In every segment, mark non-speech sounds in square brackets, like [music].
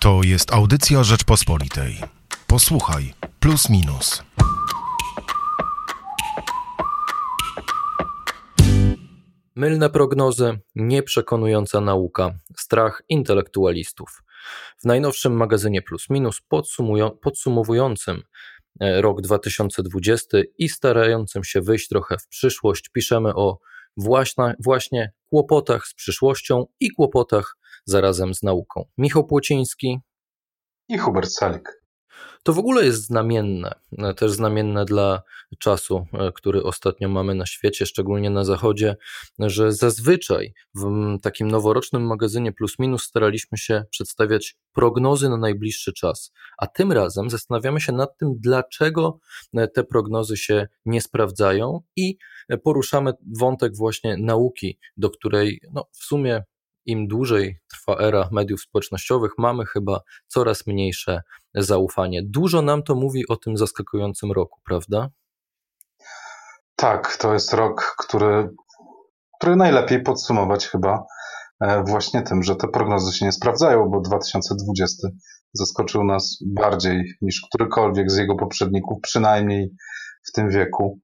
To jest audycja Rzeczpospolitej. Posłuchaj, plus minus. Mylne prognozy, nieprzekonująca nauka, strach intelektualistów. W najnowszym magazynie Plus Minus podsumowującym e, rok 2020 i starającym się wyjść trochę w przyszłość, piszemy o właśnie, właśnie kłopotach z przyszłością i kłopotach zarazem z nauką. Michał Płociński i Hubert Salik. To w ogóle jest znamienne, e, też znamienne dla czasu, e, który ostatnio mamy na świecie, szczególnie na Zachodzie, że zazwyczaj w takim noworocznym magazynie Plus Minus staraliśmy się przedstawiać prognozy na najbliższy czas, a tym razem zastanawiamy się nad tym, dlaczego e, te prognozy się nie sprawdzają i poruszamy wątek właśnie nauki, do której no, w sumie im dłużej trwa era mediów społecznościowych, mamy chyba coraz mniejsze zaufanie. Dużo nam to mówi o tym zaskakującym roku, prawda? Tak, to jest rok, który, który najlepiej podsumować chyba e, właśnie tym, że te prognozy się nie sprawdzają, bo 2020 zaskoczył nas bardziej niż którykolwiek z jego poprzedników, przynajmniej w tym wieku.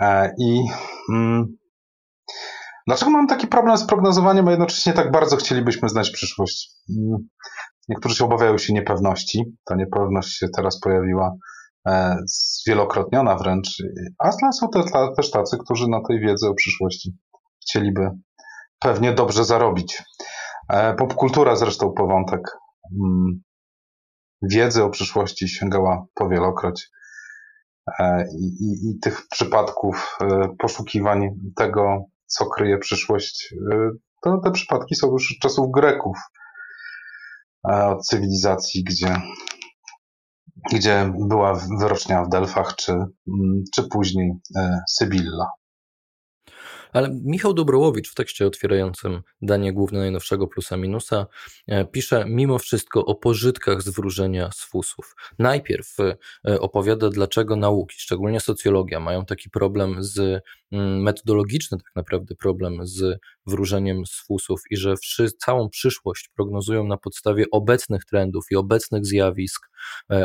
E, I mm, Dlaczego mam taki problem z prognozowaniem, a jednocześnie tak bardzo chcielibyśmy znać przyszłość? Mm, niektórzy się obawiają się niepewności. Ta niepewność się teraz pojawiła e, zwielokrotniona wręcz, a są też tacy, którzy na tej wiedzy o przyszłości chcieliby pewnie dobrze zarobić. E, popkultura zresztą po wątek mm, wiedzy o przyszłości sięgała powielokroć. E, I, i, I tych przypadków poszukiwań tego, co kryje przyszłość, y, to te przypadki są już od czasów Greków, od cywilizacji, gdzie, gdzie była wyrocznia w Delfach, czy, mm, czy później e, Sybilla. Ale Michał Dobrołowicz w tekście otwierającym danie główne najnowszego plusa minusa e, pisze mimo wszystko o pożytkach z wróżenia z fusów. Najpierw e, opowiada, dlaczego nauki, szczególnie socjologia, mają taki problem z mm, metodologiczny tak naprawdę problem z wróżeniem z fusów i że wszy, całą przyszłość prognozują na podstawie obecnych trendów i obecnych zjawisk,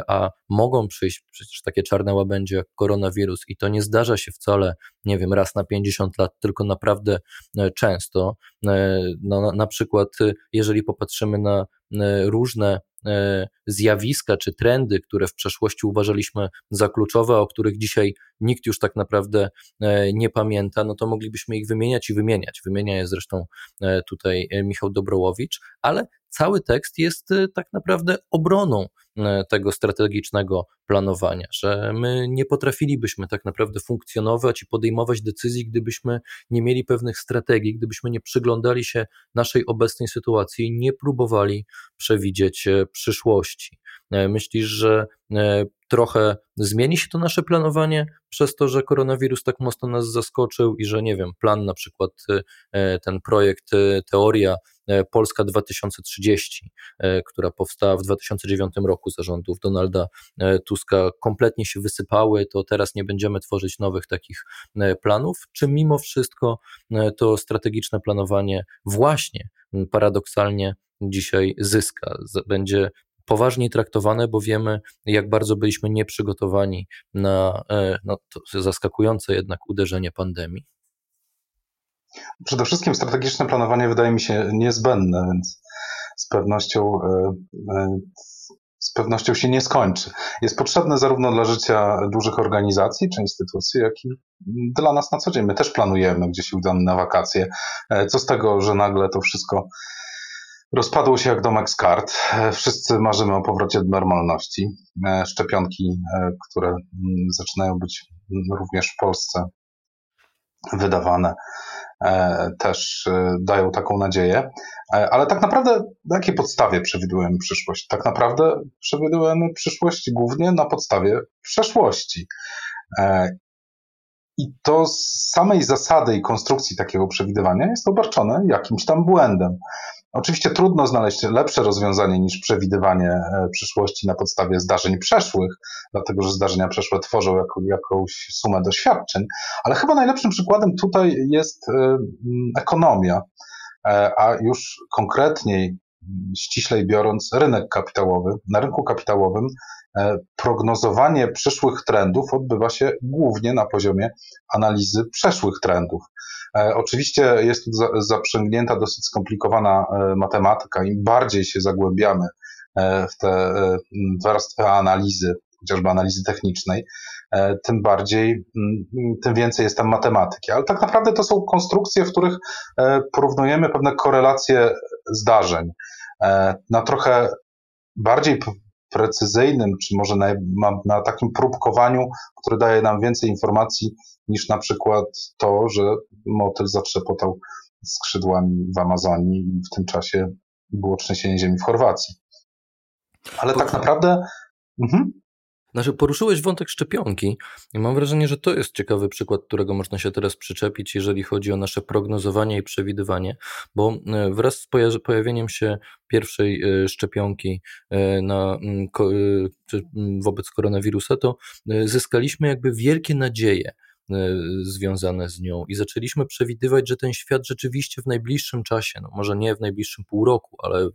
a mogą przyjść przecież takie czarne łabędzie jak koronawirus i to nie zdarza się wcale, nie wiem, raz na 50 lat, tylko naprawdę e, często. E, no, na, przykład, jeżeli popatrzymy na różne zjawiska czy trendy, które w przeszłości uważaliśmy za kluczowe, o których dzisiaj nikt już tak naprawdę e, nie pamięta, no to moglibyśmy ich wymieniać i wymieniać. Wymienia je zresztą e, tutaj e, Michał Dobrołowicz, ale cały tekst jest tak naprawdę obroną tego strategicznego planowania, że my nie potrafilibyśmy tak naprawdę funkcjonować i podejmować decyzji, gdybyśmy nie mieli pewnych strategii, gdybyśmy nie przyglądali się naszej obecnej sytuacji i nie próbowali przewidzieć przyszłości. Myślisz, że trochę zmieni się to nasze planowanie przez to, że koronawirus tak mocno nas zaskoczył i że nie wiem, plan na przykład e, ten projekt e, Teoria e, Polska 2030, która powstała w 2009 roku zarządów Donalda Tuska, kompletnie się wysypały, to teraz nie będziemy tworzyć nowych takich planów, czy mimo wszystko to strategiczne planowanie właśnie paradoksalnie dzisiaj zyska, będzie poważniej traktowane, bo wiemy, jak bardzo byliśmy nieprzygotowani na e, no, zaskakujące jednak uderzenie pandemii. Przede wszystkim strategiczne planowanie wydaje mi się niezbędne, więc z pewnością, e, e, z pewnością się nie skończy. Jest potrzebne zarówno dla życia dużych organizacji czy instytucji, jak i dla nas na co dzień. My też planujemy, gdzie się udamy na wakacje. Co z tego, że nagle to wszystko Rozpadło się jak domek z kart. E, wszyscy marzymy o powrocie do normalności. E, szczepionki, e, które mm, zaczynają być również w Polsce wydawane, też dają taką nadzieję. Ale tak naprawdę na jakiej podstawie przewidujemy przyszłość? Tak naprawdę przewidujemy przyszłość głównie na podstawie przeszłości. I to z samej zasady i konstrukcji takiego przewidywania jest obarczone jakimś tam błędem. Oczywiście trudno znaleźć lepsze rozwiązanie niż przewidywanie e, przyszłości na podstawie zdarzeń przeszłych, dlatego że zdarzenia przeszłe tworzą jako, jakąś sumę doświadczeń, ale chyba najlepszym przykładem tutaj jest e, ekonomia, e, a już konkretniej ściślej biorąc rynek kapitałowy. Na rynku kapitałowym prognozowanie przyszłych trendów odbywa się głównie na poziomie analizy przeszłych trendów. Oczywiście jest tu zaprzęgnięta dosyć skomplikowana matematyka. Im bardziej się zagłębiamy w te warstwy analizy, chociażby analizy technicznej, E, tym bardziej, tym więcej jest tam matematyki. Ale tak naprawdę to są konstrukcje, w których e, porównujemy pewne korelacje zdarzeń. E, na trochę bardziej precyzyjnym, czy może na, na, takim próbkowaniu, które daje nam więcej informacji niż na przykład to, że motyl zatrzepotał skrzydłami w Amazonii i w tym czasie było trzęsienie ziemi w Chorwacji. Ale tak naprawdę. Mhm. Znaczy, poruszyłeś wątek szczepionki i mam wrażenie, że to jest ciekawy przykład, którego można się teraz przyczepić, jeżeli chodzi o nasze prognozowanie i przewidywanie, bo e, wraz z pojawieniem się pierwszej e, szczepionki e, na, wobec koronawirusa, to zyskaliśmy jakby wielkie nadzieje związane z nią i zaczęliśmy przewidywać, że ten świat rzeczywiście w najbliższym czasie, no może nie w najbliższym pół roku, ale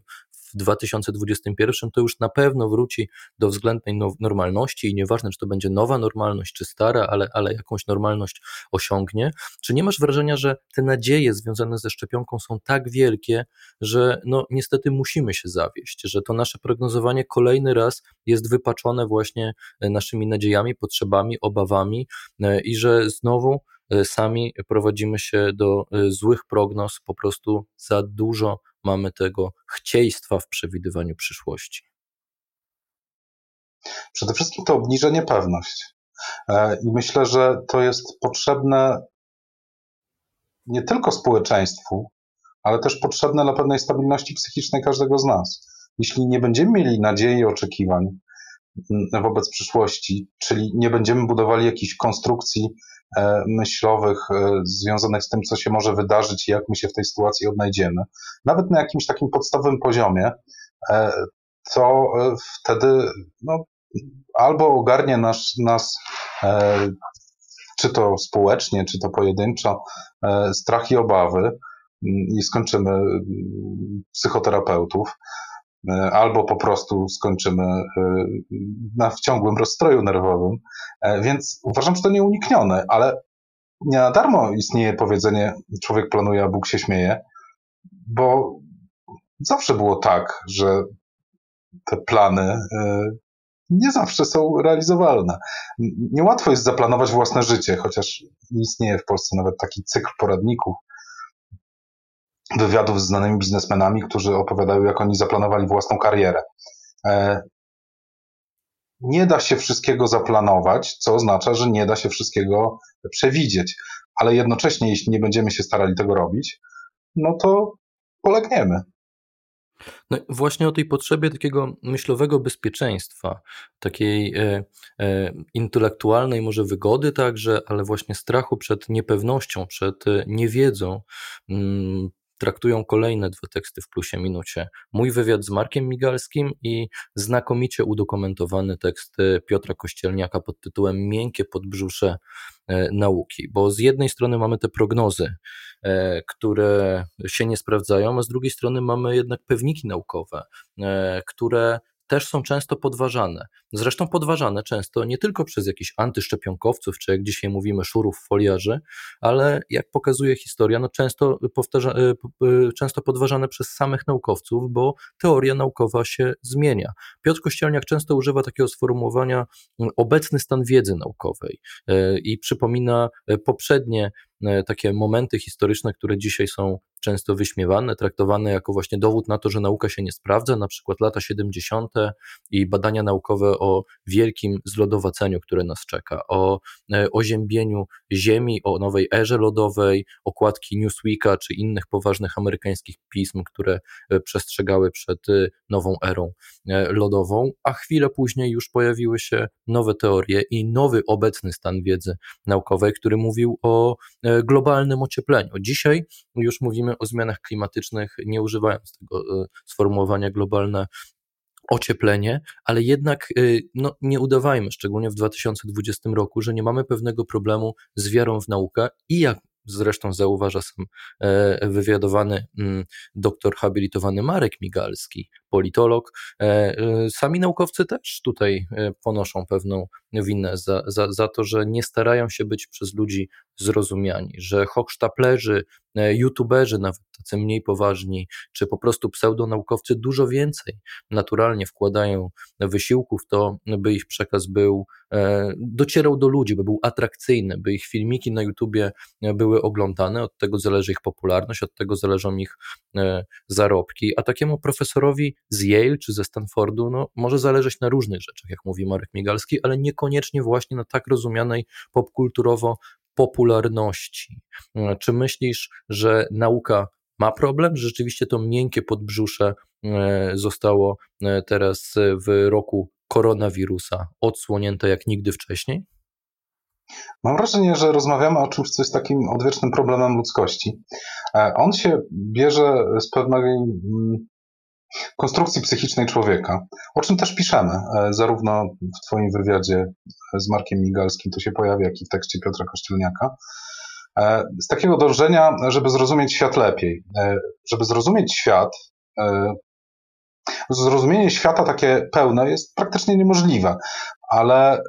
w 2021 to już na pewno wróci do względnej normalności i nieważne, czy to będzie nowa normalność, czy stara, ale, ale jakąś normalność osiągnie. Czy nie masz wrażenia, że te nadzieje związane ze szczepionką są tak wielkie, że no niestety musimy się zawieść, że to nasze prognozowanie kolejny raz jest wypaczone właśnie e, naszymi nadziejami, potrzebami, obawami e, i że znowu sami prowadzimy się do złych prognoz, po prostu za dużo mamy tego chcieństwa w przewidywaniu przyszłości? Przede wszystkim to obniża niepewność. E, I myślę, że to jest potrzebne nie tylko społeczeństwu, ale też potrzebne dla pewnej stabilności psychicznej każdego z nas. Jeśli nie będziemy mieli nadziei i oczekiwań mm, wobec przyszłości, czyli nie będziemy budowali jakichś konstrukcji myślowych e, związanych z tym, co się może wydarzyć i jak my się w tej sytuacji odnajdziemy, nawet na jakimś takim podstawowym poziomie, e, to wtedy no, albo ogarnie nas, nas czy to społecznie, czy to pojedynczo, strach i obawy mm, i skończymy mm, psychoterapeutów, albo po prostu skończymy na, w ciągłym rozstroju nerwowym. Więc uważam, że to nieuniknione, ale nie na darmo istnieje powiedzenie człowiek planuje, a Bóg się śmieje, bo zawsze było tak, że te plany nie zawsze są realizowalne. Niełatwo jest zaplanować własne życie, chociaż istnieje w Polsce nawet taki cykl poradników, wywiadów z znanymi biznesmenami, którzy opowiadają, jak oni zaplanowali własną karierę. E, nie da się wszystkiego zaplanować, co oznacza, że nie da się wszystkiego przewidzieć, ale jednocześnie, jeśli nie będziemy się starali tego robić, no to polegniemy. No właśnie o tej potrzebie takiego myślowego bezpieczeństwa, takiej e, e, intelektualnej może wygody także, ale właśnie strachu przed niepewnością, przed e, niewiedzą, mm, traktują kolejne dwa teksty w plusie minucie. Mój wywiad z Markiem Migalskim i znakomicie udokumentowany tekst Piotra Kościelniaka pod tytułem Miękkie podbrzusze e, nauki, bo z jednej strony mamy te prognozy, e, które się nie sprawdzają, a z drugiej strony mamy jednak pewniki naukowe, e, które też są często podważane. Zresztą podważane często nie tylko przez jakichś antyszczepionkowców, czy jak dzisiaj mówimy, szurów foliarzy, ale jak pokazuje historia, no często, powtarza, e, e, często podważane przez samych naukowców, bo teoria naukowa się zmienia. Piotr Kościelniak często używa takiego sformułowania obecny stan wiedzy naukowej e, i przypomina poprzednie takie momenty historyczne, które dzisiaj są często wyśmiewane, traktowane jako właśnie dowód na to, że nauka się nie sprawdza, na przykład lata 70. i badania naukowe o wielkim zlodowaceniu, które nas czeka, o e, oziębieniu Ziemi, o nowej erze lodowej, okładki Newsweeka czy innych poważnych amerykańskich pism, które e, przestrzegały przed e, nową erą lodową, a chwilę później już pojawiły się nowe teorie i nowy obecny stan wiedzy naukowej, który mówił o globalnym ociepleniu. Dzisiaj już mówimy o zmianach klimatycznych, nie używając tego sformułowania globalne ocieplenie, ale jednak y, no, nie udawajmy, szczególnie w 2020 roku, że nie mamy pewnego problemu z wiarą w naukę i jak zresztą zauważa sam e, wywiadowany mm, doktor habilitowany Marek Migalski, politolog. Sami naukowcy też tutaj ponoszą pewną winę za, za, za to, że nie starają się być przez ludzi zrozumiani, że hochsztaplerzy, youtuberzy, nawet tacy mniej poważni, czy po prostu pseudonaukowcy dużo więcej naturalnie wkładają wysiłku w to, by ich przekaz był, e, docierał do ludzi, by był atrakcyjny, by ich filmiki na YouTubie były oglądane, od tego zależy ich popularność, od tego zależą ich e, zarobki, a takiemu profesorowi z Yale czy ze Stanfordu no, może zależeć na różnych rzeczach, jak mówi Marek Migalski, ale niekoniecznie właśnie na tak rozumianej popkulturowo popularności. E, czy myślisz, że nauka ma problem, że rzeczywiście to miękkie podbrzusze e, zostało e, teraz w roku koronawirusa odsłonięte jak nigdy wcześniej? Mam wrażenie, że rozmawiamy o czymś, co jest takim odwiecznym problemem ludzkości. On się bierze z pewnej mm, konstrukcji psychicznej człowieka, o czym też piszemy, e, zarówno w Twoim wywiadzie z Markiem Migalskim, to się pojawia, jak i w tekście Piotra Kościelniaka, e, z takiego dążenia, żeby zrozumieć świat lepiej. E, żeby zrozumieć świat, zrozumienie świata takie pełne jest praktycznie niemożliwe, ale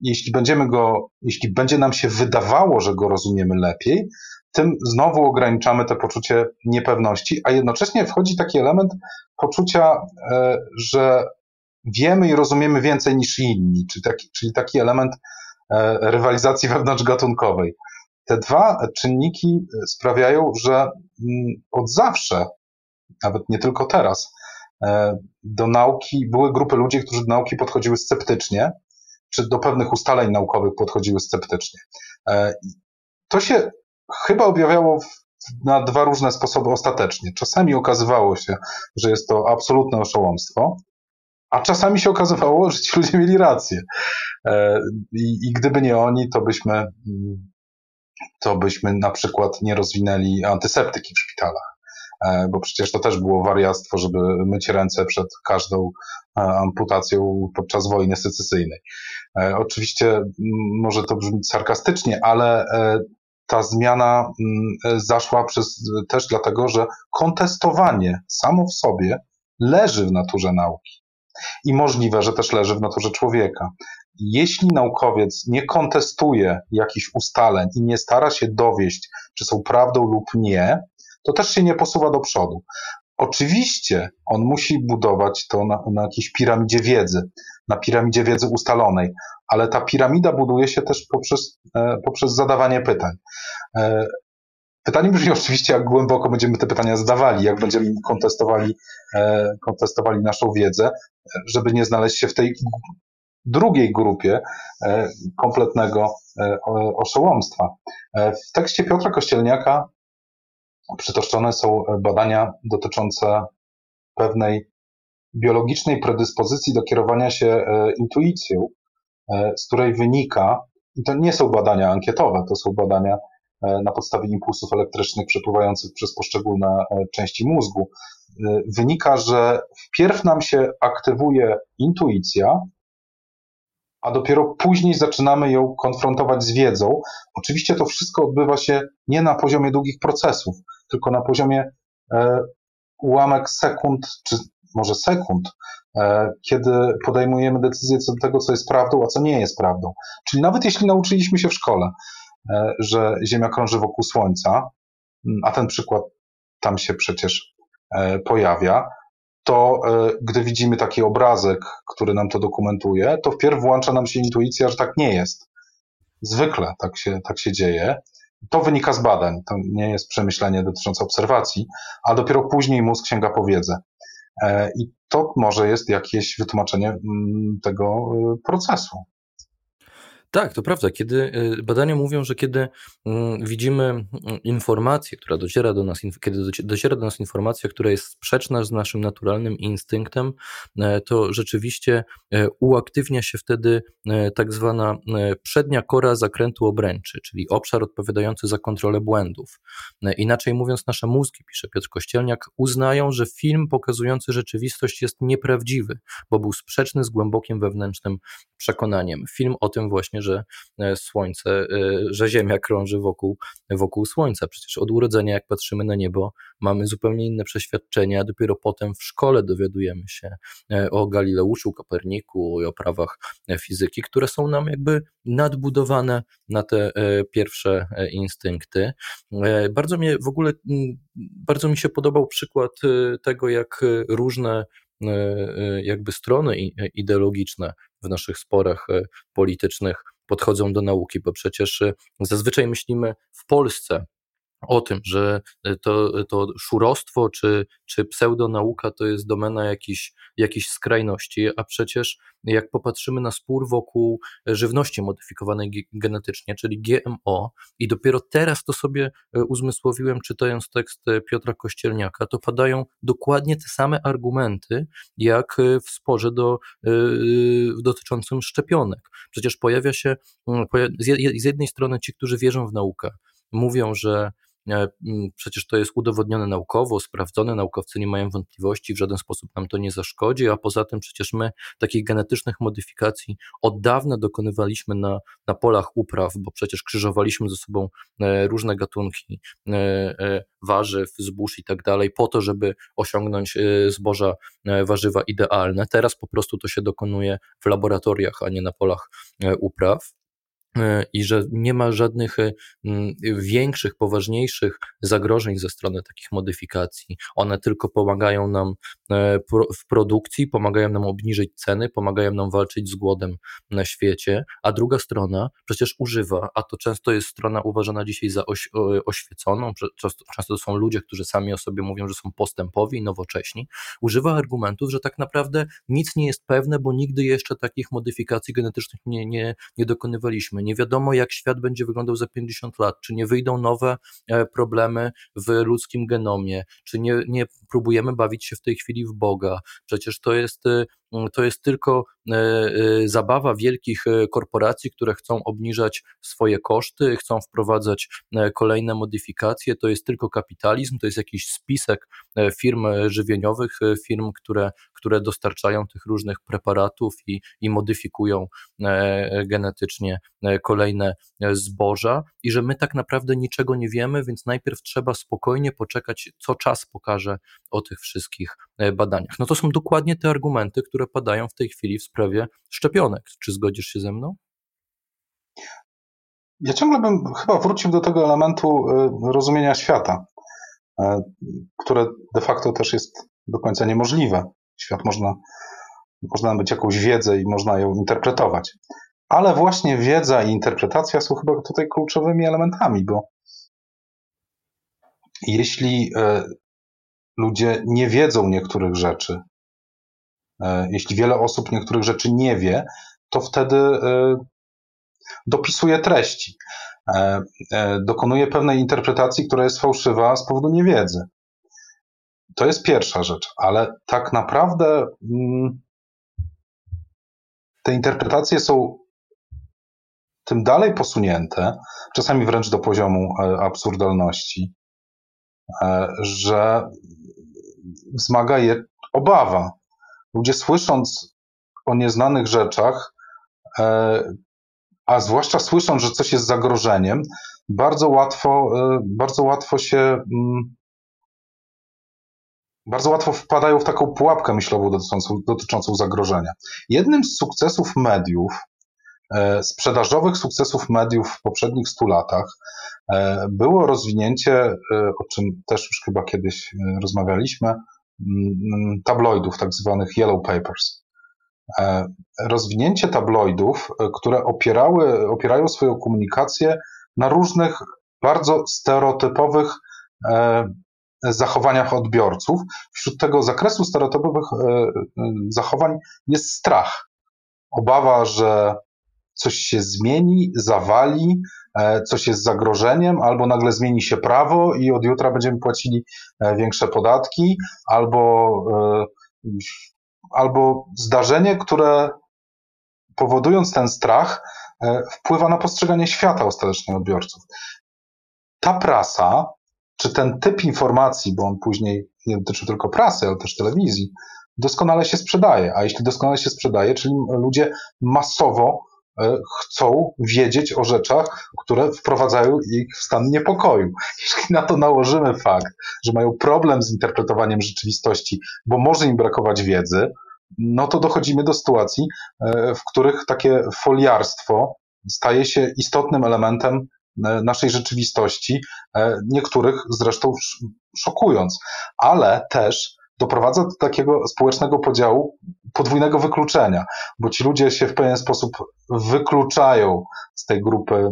jeśli będziemy go, jeśli będzie nam się wydawało, że go rozumiemy lepiej, tym znowu ograniczamy to poczucie niepewności, a jednocześnie wchodzi taki element poczucia, e, że wiemy i rozumiemy więcej niż inni, czyli taki, czyli taki element e, rywalizacji [laughs] wewnątrzgatunkowej. Te dwa czynniki sprawiają, że mm, od zawsze, nawet nie tylko teraz, e, do nauki były grupy ludzi, którzy do nauki podchodziły sceptycznie, czy do pewnych ustaleń naukowych podchodziły sceptycznie. To się chyba objawiało na dwa różne sposoby ostatecznie. Czasami okazywało się, że jest to absolutne oszołomstwo, a czasami się okazywało, że ci ludzie mieli rację. E, I, i gdyby nie oni, to byśmy, mm, to byśmy na przykład nie rozwinęli antyseptyki w szpitalach. E, bo przecież to też było wariactwo, żeby myć ręce przed każdą e, amputacją podczas wojny secesyjnej. Oczywiście może to brzmi sarkastycznie, ale ta zmiana mm, zaszła przez, też dlatego, że kontestowanie samo w sobie leży w naturze nauki. I możliwe, że też leży w naturze człowieka. Jeśli naukowiec nie kontestuje jakichś ustaleń i nie stara się dowieść, czy są prawdą lub nie, to też się nie posuwa do przodu. Oczywiście on musi budować to na, na jakiejś piramidzie wiedzy, na piramidzie wiedzy ustalonej, ale ta piramida buduje się też poprzez, e, poprzez zadawanie pytań. E, pytanie brzmi [laughs] oczywiście, jak głęboko będziemy te pytania zadawali, jak będziemy kontestowali, e, kontestowali naszą wiedzę, żeby nie znaleźć się w tej drugiej grupie kompletnego oszołomstwa. W tekście Piotra Kościelniaka przytoczone są badania dotyczące pewnej biologicznej predyspozycji do kierowania się intuicją, E, z której wynika, i to nie są badania ankietowe, to są badania e, na podstawie impulsów elektrycznych przepływających przez poszczególne e, części mózgu, wynika, że wpierw nam się aktywuje intuicja, a dopiero później zaczynamy ją konfrontować z wiedzą. Oczywiście to wszystko odbywa się nie na poziomie długich procesów, tylko na poziomie ułamek sekund, czy może sekund, E, kiedy podejmujemy decyzję co do tego, co jest prawdą, a co nie jest prawdą. Czyli nawet jeśli nauczyliśmy się w szkole, e, że Ziemia krąży wokół Słońca, a ten przykład tam się przecież e, pojawia, to gdy widzimy taki obrazek, który nam to dokumentuje, to wpierw włącza nam się intuicja, że tak nie jest. Zwykle tak się, tak się dzieje. To wynika z badań, to nie jest przemyślenie dotyczące obserwacji, a dopiero później mózg sięga po wiedzę. E, I to może jest jakieś wytłumaczenie mm, tego y, procesu. Tak, to prawda. Kiedy y, badania mówią, że kiedy mm, widzimy mm, informację, która dociera do nas, kiedy dociera do nas informacja, która jest sprzeczna z naszym naturalnym instynktem, e, to rzeczywiście e, uaktywnia się wtedy e, tak zwana przednia kora zakrętu obręczy, czyli obszar odpowiadający za kontrolę błędów. Inaczej mówiąc, nasze mózgi, pisze Piotr Kościelniak, uznają, że film pokazujący rzeczywistość jest nieprawdziwy, bo był sprzeczny z głębokim wewnętrznym przekonaniem. Film o tym właśnie że Słońce, że Ziemia krąży wokół, wokół Słońca. Przecież od urodzenia, jak patrzymy na niebo, mamy zupełnie inne przeświadczenia, dopiero potem w szkole dowiadujemy się o Galileuszu, Koperniku i o prawach fizyki, które są nam jakby nadbudowane na te pierwsze instynkty. Bardzo mnie w ogóle, bardzo mi się podobał przykład tego, jak różne jakby strony ideologiczne w naszych sporach politycznych podchodzą do nauki, bo przecież zazwyczaj myślimy w Polsce o tym, że e, to, to szurostwo czy, czy pseudonauka to jest domena jakichś, jakichś skrajności, a przecież jak popatrzymy na spór wokół żywności modyfikowanej genetycznie, czyli GMO, i dopiero teraz to sobie e, uzmysłowiłem, czytając tekst e, Piotra Kościelniaka, to padają dokładnie te same argumenty, jak w sporze do, dotyczącym szczepionek. Przecież pojawia się mm, z jednej strony ci, którzy wierzą w naukę, mówią, że E, przecież to jest udowodnione naukowo, sprawdzone, naukowcy nie mają wątpliwości, w żaden sposób nam to nie zaszkodzi, a poza tym przecież my takich genetycznych modyfikacji od dawna dokonywaliśmy na, na polach upraw, bo przecież krzyżowaliśmy ze sobą e, różne gatunki e, warzyw, zbóż i tak dalej, po to, żeby osiągnąć zboża, warzywa idealne. Teraz po prostu to się dokonuje w laboratoriach, a nie na polach upraw. E, i że nie ma żadnych e, większych, poważniejszych zagrożeń ze strony takich modyfikacji. One tylko pomagają nam e, w produkcji, pomagają nam obniżyć ceny, pomagają nam walczyć z głodem na świecie, a druga strona przecież używa, a to często jest strona uważana dzisiaj za oś, oświeconą, często, często to są ludzie, którzy sami o sobie mówią, że są postępowi nowocześni, używa argumentów, że tak naprawdę nic nie jest pewne, bo nigdy jeszcze takich modyfikacji genetycznych nie, nie, nie dokonywaliśmy nie wiadomo, jak świat będzie wyglądał za 50 lat, czy nie wyjdą nowe e, problemy w ludzkim genomie, czy nie, nie próbujemy bawić się w tej chwili w Boga. Przecież to jest e, to jest tylko e, e, zabawa wielkich e, korporacji, które chcą obniżać swoje koszty, chcą wprowadzać kolejne modyfikacje. To jest tylko kapitalizm, to jest jakiś spisek firm żywieniowych, firm, które, które dostarczają tych różnych preparatów i, i modyfikują genetycznie kolejne zboża, i że my tak naprawdę niczego nie wiemy, więc najpierw trzeba spokojnie poczekać, co czas pokaże o tych wszystkich badaniach. No to są dokładnie te argumenty, które które padają w tej chwili w sprawie szczepionek. Czy zgodzisz się ze mną? Ja ciągle bym chyba wrócił do tego elementu y, rozumienia świata, y, które de facto też jest do końca niemożliwe. Świat można, można być jakąś wiedzę i można ją interpretować. Ale właśnie wiedza i interpretacja są chyba tutaj kluczowymi elementami, bo jeśli y, ludzie nie wiedzą niektórych rzeczy, jeśli wiele osób niektórych rzeczy nie wie, to wtedy e, dopisuje treści. E, dokonuje pewnej interpretacji, która jest fałszywa z powodu niewiedzy. To jest pierwsza rzecz, ale tak naprawdę mm, te interpretacje są tym dalej posunięte, czasami wręcz do poziomu absurdalności, że wzmaga je obawa. Ludzie słysząc o nieznanych rzeczach, e, a zwłaszcza słysząc, że coś jest zagrożeniem, bardzo łatwo, e, bardzo łatwo się, mm, bardzo łatwo wpadają w taką pułapkę myślową dotyczącą, dotyczącą zagrożenia. Jednym z sukcesów mediów, e, sprzedażowych sukcesów mediów w poprzednich stu latach było rozwinięcie, o czym też już chyba kiedyś rozmawialiśmy, tabloidów, tak zwanych yellow papers. E, rozwinięcie tabloidów, e, które opierały, opierają swoją komunikację na różnych bardzo stereotypowych e, zachowaniach odbiorców. Wśród tego zakresu stereotypowych zachowań jest strach. Obawa, że coś się zmieni, zawali, E, coś jest zagrożeniem, albo nagle zmieni się prawo i od jutra będziemy płacili e, większe podatki, albo, e, albo zdarzenie, które powodując ten strach, wpływa na postrzeganie świata ostatecznie odbiorców. Ta prasa, czy ten typ informacji, bo on później nie dotyczy tylko prasy, ale też telewizji, doskonale się sprzedaje. A jeśli doskonale się sprzedaje, czyli ludzie masowo chcą wiedzieć o rzeczach, które wprowadzają ich w stan niepokoju. Jeśli na to nałożymy fakt, że mają problem z interpretowaniem rzeczywistości, bo może im brakować wiedzy, no to dochodzimy do sytuacji, e, w których takie foliarstwo staje się istotnym elementem e, naszej rzeczywistości, niektórych zresztą szokując, ale też doprowadza do takiego społecznego podziału, podwójnego wykluczenia, bo ci ludzie się w pewien sposób wykluczają z tej grupy,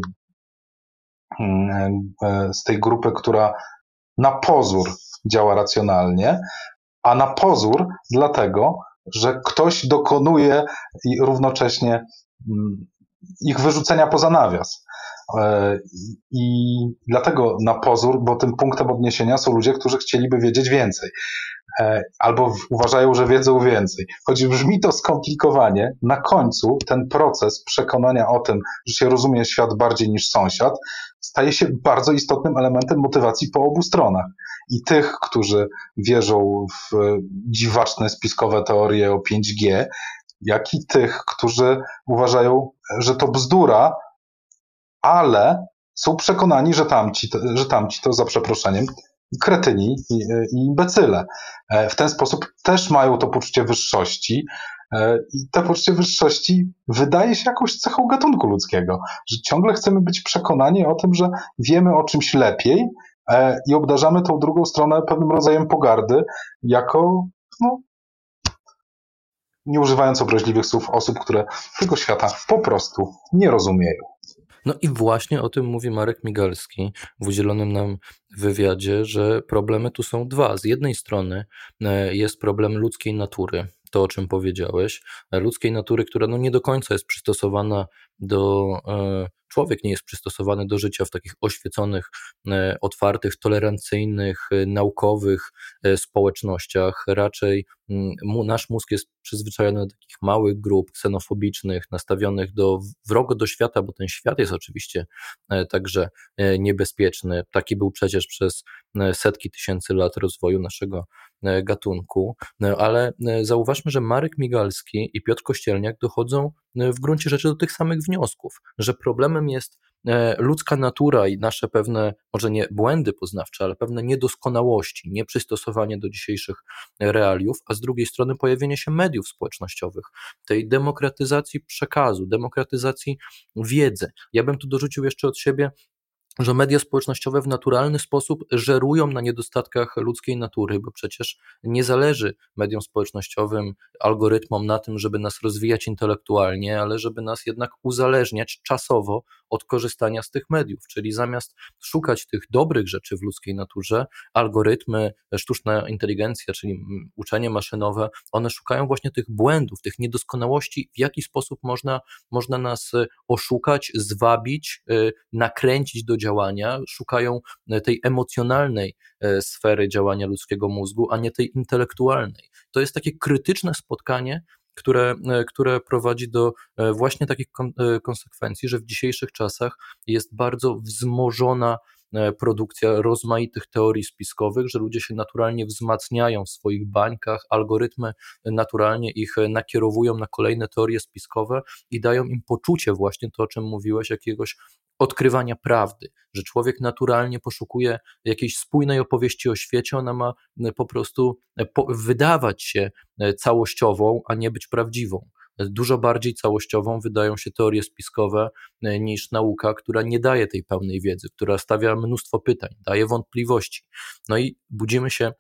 mm, e, z tej grupy, która na pozór działa racjonalnie, a na pozór dlatego, że ktoś dokonuje i równocześnie mm, ich wyrzucenia poza nawias. E, I dlatego na pozór, bo tym punktem odniesienia są ludzie, którzy chcieliby wiedzieć więcej. E, albo uważają, że wiedzą więcej. Choć brzmi to skomplikowanie, na końcu ten proces przekonania o tym, że się rozumie świat bardziej niż sąsiad, staje się bardzo istotnym elementem motywacji po obu stronach. I tych, którzy wierzą w dziwaczne spiskowe teorie o 5G, jak i tych, którzy uważają, że to bzdura, ale są przekonani, że tamci, że tamci to za przeproszeniem kretyni i, i imbecyle. E, w ten sposób też mają to poczucie wyższości. E, I to poczucie wyższości wydaje się jakąś cechą gatunku ludzkiego, że ciągle chcemy być przekonani o tym, że wiemy o czymś lepiej e, i obdarzamy tą drugą stronę pewnym rodzajem pogardy, jako, no, nie używając obraźliwych słów, osób, które tego świata po prostu nie rozumieją. No i właśnie o tym mówi Marek Migalski w udzielonym nam wywiadzie, że problemy tu są dwa. Z jednej strony e, jest problem ludzkiej natury, to o czym powiedziałeś, e, ludzkiej natury, która no nie do końca jest przystosowana do e, człowiek nie jest przystosowany do życia w takich oświeconych, e, otwartych, tolerancyjnych, e, naukowych społecznościach. Raczej mm, nasz mózg jest przyzwyczajony do takich małych grup ksenofobicznych, nastawionych do wrogo do świata, bo ten świat jest oczywiście także niebezpieczny. Taki był przecież przez setki tysięcy lat rozwoju naszego gatunku. Ale zauważmy, że Marek Migalski i Piotr Kościelniak dochodzą w gruncie rzeczy do tych samych wniosków, że problemem jest e, ludzka natura i nasze pewne, może nie błędy poznawcze, ale pewne niedoskonałości, nieprzystosowanie do dzisiejszych realiów, a z drugiej strony pojawienie się mediów społecznościowych, tej demokratyzacji przekazu, demokratyzacji wiedzy. Ja bym tu dorzucił jeszcze od siebie że media społecznościowe w naturalny sposób żerują na niedostatkach ludzkiej natury, bo przecież nie zależy mediom społecznościowym, algorytmom na tym, żeby nas rozwijać intelektualnie, ale żeby nas jednak uzależniać czasowo od korzystania z tych mediów. Czyli zamiast szukać tych dobrych rzeczy w ludzkiej naturze, algorytmy, sztuczna inteligencja, czyli uczenie maszynowe, one szukają właśnie tych błędów, tych niedoskonałości, w jaki sposób można, można nas oszukać, zwabić, y, nakręcić do działania szukają e, tej emocjonalnej sfery działania ludzkiego mózgu, a nie tej intelektualnej. To jest takie krytyczne spotkanie, które, e, które prowadzi do właśnie takich konsekwencji, że w dzisiejszych czasach jest bardzo wzmożona produkcja rozmaitych teorii spiskowych, że ludzie się naturalnie wzmacniają w swoich bańkach, algorytmy naturalnie ich nakierowują na kolejne teorie spiskowe i dają im poczucie właśnie to, o czym mówiłeś, jakiegoś odkrywania prawdy, że człowiek naturalnie poszukuje jakiejś spójnej opowieści o świecie, ona ma e, po prostu e, wydawać się e, całościową, a nie być prawdziwą. Dużo bardziej całościową wydają się teorie spiskowe niż nauka, która nie daje tej pełnej wiedzy, która stawia mnóstwo pytań, daje wątpliwości. No i budzimy się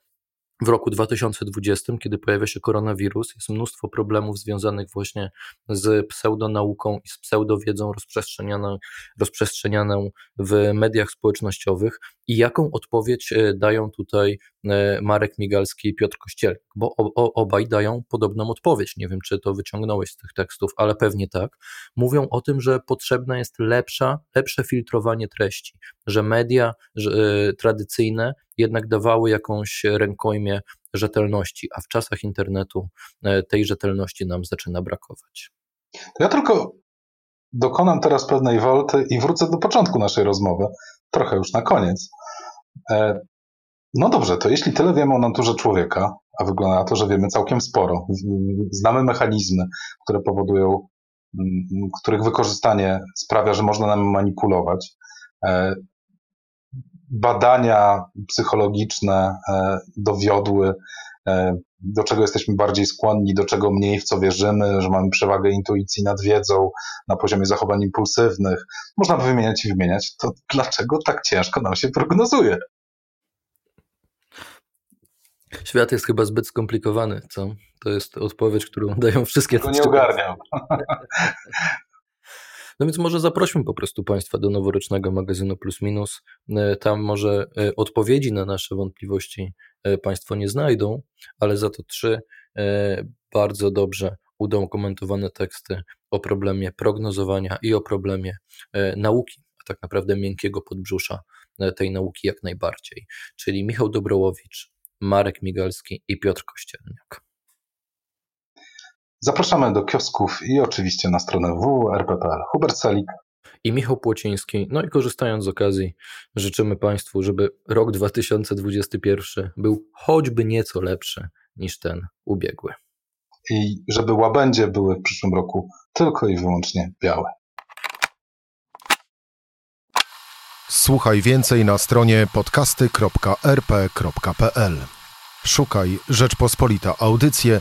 w roku 2020, kiedy pojawia się koronawirus, jest mnóstwo problemów związanych właśnie z pseudonauką i z pseudowiedzą rozprzestrzenianą, rozprzestrzenianą w mediach społecznościowych i jaką odpowiedź e, dają tutaj e, Marek Migalski i Piotr Kościel, bo obaj dają podobną odpowiedź. Nie wiem, czy to wyciągnąłeś z tych tekstów, ale pewnie tak. Mówią o tym, że potrzebne jest lepsza, lepsze filtrowanie treści, że media że, e, tradycyjne jednak dawały jakąś rękojmię rzetelności, a w czasach internetu tej rzetelności nam zaczyna brakować. Ja tylko dokonam teraz pewnej wolty i wrócę do początku naszej rozmowy, trochę już na koniec. E, no dobrze, to jeśli tyle wiemy o naturze człowieka, a wygląda na to, że wiemy całkiem sporo, znamy mechanizmy, które powodują których wykorzystanie sprawia, że można nami manipulować. Badania psychologiczne dowiodły, do czego jesteśmy bardziej skłonni, do czego mniej, w co wierzymy, że mamy przewagę intuicji nad wiedzą na poziomie zachowań impulsywnych. Można by wymieniać i wymieniać. To dlaczego tak ciężko nam się prognozuje? Świat jest chyba zbyt skomplikowany, co? To jest odpowiedź, którą dają wszystkie To nie ogarniam. [laughs] No więc może zaprośmy po prostu Państwa do noworocznego magazynu Plus Minus. E, tam może e, odpowiedzi na nasze wątpliwości e, Państwo nie znajdą, ale za to trzy bardzo dobrze udokumentowane teksty o problemie prognozowania i o problemie nauki, a tak naprawdę miękkiego podbrzusza tej nauki jak najbardziej. Czyli Michał Dobrołowicz, Marek Migalski i Piotr Kościelniak. Zapraszamy do kiosków i oczywiście na stronę www.rp.pl. Hubert Salik i Michał Płociński. No i korzystając z okazji, życzymy Państwu, żeby rok 2021 był choćby nieco lepszy niż ten ubiegły. I żeby łabędzie były w przyszłym roku tylko i wyłącznie białe. Słuchaj więcej na stronie podcasty.rp.pl. Szukaj Rzeczpospolita Audycje